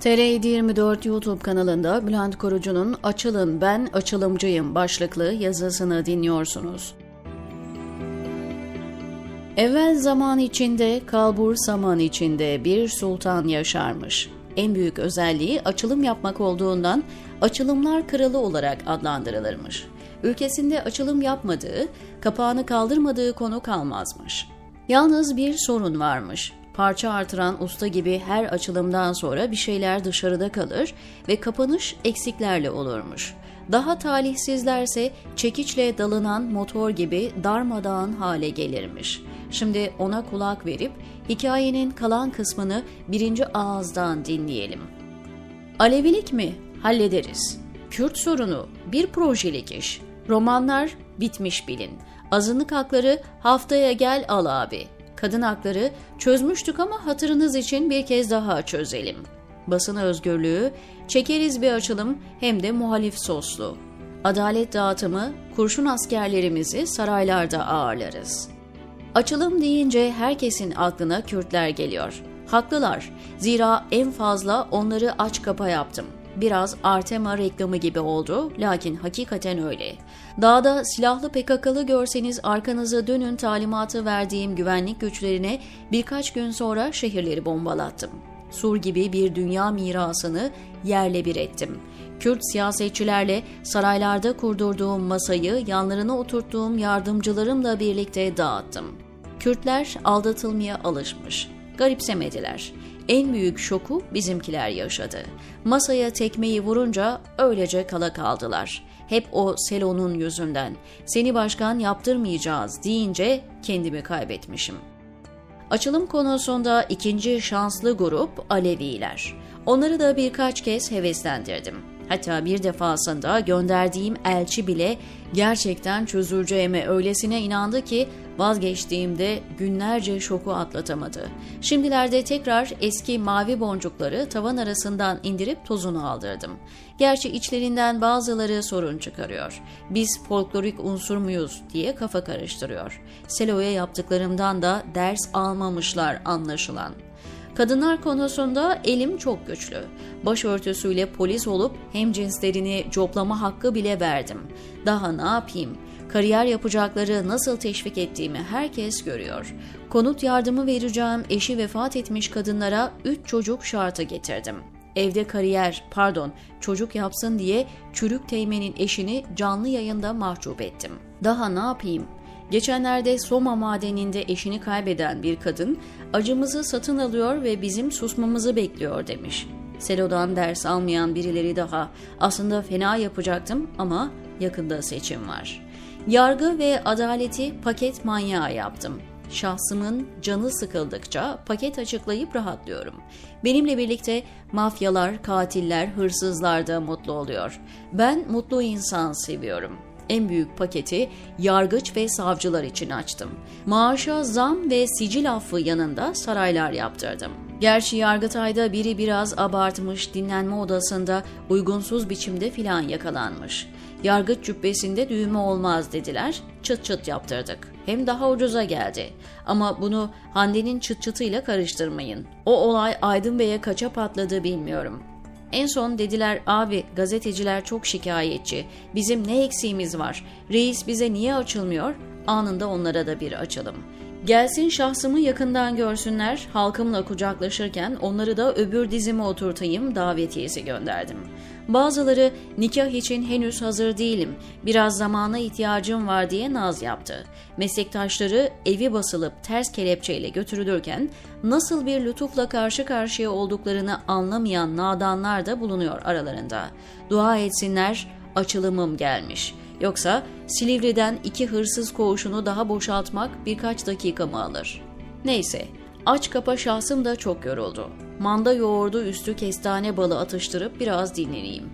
TR724 YouTube kanalında Bülent Korucu'nun Açılın Ben Açılımcıyım başlıklı yazısını dinliyorsunuz. Evvel zaman içinde, kalbur saman içinde bir sultan yaşarmış. En büyük özelliği açılım yapmak olduğundan açılımlar kralı olarak adlandırılırmış. Ülkesinde açılım yapmadığı, kapağını kaldırmadığı konu kalmazmış. Yalnız bir sorun varmış parça artıran usta gibi her açılımdan sonra bir şeyler dışarıda kalır ve kapanış eksiklerle olurmuş. Daha talihsizlerse çekiçle dalınan motor gibi darmadağın hale gelirmiş. Şimdi ona kulak verip hikayenin kalan kısmını birinci ağızdan dinleyelim. Alevilik mi? Hallederiz. Kürt sorunu bir projelik iş. Romanlar bitmiş bilin. Azınlık hakları haftaya gel al abi. Kadın hakları çözmüştük ama hatırınız için bir kez daha çözelim. Basın özgürlüğü, çekeriz bir açılım hem de muhalif soslu. Adalet dağıtımı, kurşun askerlerimizi saraylarda ağırlarız. Açılım deyince herkesin aklına Kürtler geliyor. Haklılar. Zira en fazla onları aç kapa yaptım. Biraz Artema reklamı gibi oldu lakin hakikaten öyle. Dağda silahlı PKK'lı görseniz arkanıza dönün talimatı verdiğim güvenlik güçlerine birkaç gün sonra şehirleri bombalattım. Sur gibi bir dünya mirasını yerle bir ettim. Kürt siyasetçilerle saraylarda kurdurduğum masayı yanlarına oturttuğum yardımcılarımla birlikte dağıttım. Kürtler aldatılmaya alışmış. Garipsemediler. En büyük şoku bizimkiler yaşadı. Masaya tekmeyi vurunca öylece kala kaldılar. Hep o Selon'un yüzünden. Seni başkan yaptırmayacağız deyince kendimi kaybetmişim. Açılım konusunda ikinci şanslı grup Aleviler. Onları da birkaç kez heveslendirdim. Hatta bir defasında gönderdiğim elçi bile gerçekten çözüleceğime öylesine inandı ki vazgeçtiğimde günlerce şoku atlatamadı. Şimdilerde tekrar eski mavi boncukları tavan arasından indirip tozunu aldırdım. Gerçi içlerinden bazıları sorun çıkarıyor. Biz folklorik unsur muyuz diye kafa karıştırıyor. Selo'ya yaptıklarımdan da ders almamışlar anlaşılan. Kadınlar konusunda elim çok güçlü. Başörtüsüyle polis olup hem cinslerini coplama hakkı bile verdim. Daha ne yapayım? Kariyer yapacakları nasıl teşvik ettiğimi herkes görüyor. Konut yardımı vereceğim eşi vefat etmiş kadınlara 3 çocuk şartı getirdim. Evde kariyer, pardon, çocuk yapsın diye çürük teğmenin eşini canlı yayında mahcup ettim. Daha ne yapayım? Geçenlerde Soma madeninde eşini kaybeden bir kadın acımızı satın alıyor ve bizim susmamızı bekliyor demiş. Selo'dan ders almayan birileri daha aslında fena yapacaktım ama yakında seçim var. Yargı ve adaleti paket manyağı yaptım. Şahsımın canı sıkıldıkça paket açıklayıp rahatlıyorum. Benimle birlikte mafyalar, katiller, hırsızlar da mutlu oluyor. Ben mutlu insan seviyorum.'' En büyük paketi yargıç ve savcılar için açtım. Maaşa zam ve sicil affı yanında saraylar yaptırdım. Gerçi Yargıtay'da biri biraz abartmış, dinlenme odasında uygunsuz biçimde filan yakalanmış. Yargıç cübbesinde düğme olmaz dediler, çıt çıt yaptırdık. Hem daha ucuza geldi. Ama bunu Hande'nin çıt çıtıyla karıştırmayın. O olay Aydın Bey'e kaça patladı bilmiyorum. En son dediler abi gazeteciler çok şikayetçi. Bizim ne eksiğimiz var? Reis bize niye açılmıyor? Anında onlara da bir açalım. Gelsin şahsımı yakından görsünler, halkımla kucaklaşırken onları da öbür dizime oturtayım davetiyesi gönderdim. Bazıları nikah için henüz hazır değilim, biraz zamana ihtiyacım var diye naz yaptı. Meslektaşları evi basılıp ters kelepçeyle götürülürken nasıl bir lütufla karşı karşıya olduklarını anlamayan nadanlar da bulunuyor aralarında. Dua etsinler, açılımım gelmiş.'' Yoksa Silivri'den iki hırsız koğuşunu daha boşaltmak birkaç dakika mı alır? Neyse, aç kapa şahsım da çok yoruldu. Manda yoğurdu üstü kestane balı atıştırıp biraz dinleneyim.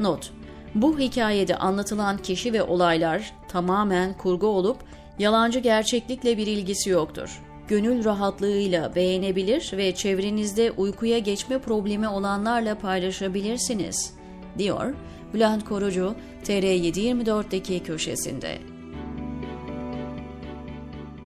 Not, bu hikayede anlatılan kişi ve olaylar tamamen kurgu olup yalancı gerçeklikle bir ilgisi yoktur. Gönül rahatlığıyla beğenebilir ve çevrenizde uykuya geçme problemi olanlarla paylaşabilirsiniz, diyor Bülent Korucu TR724'deki köşesinde.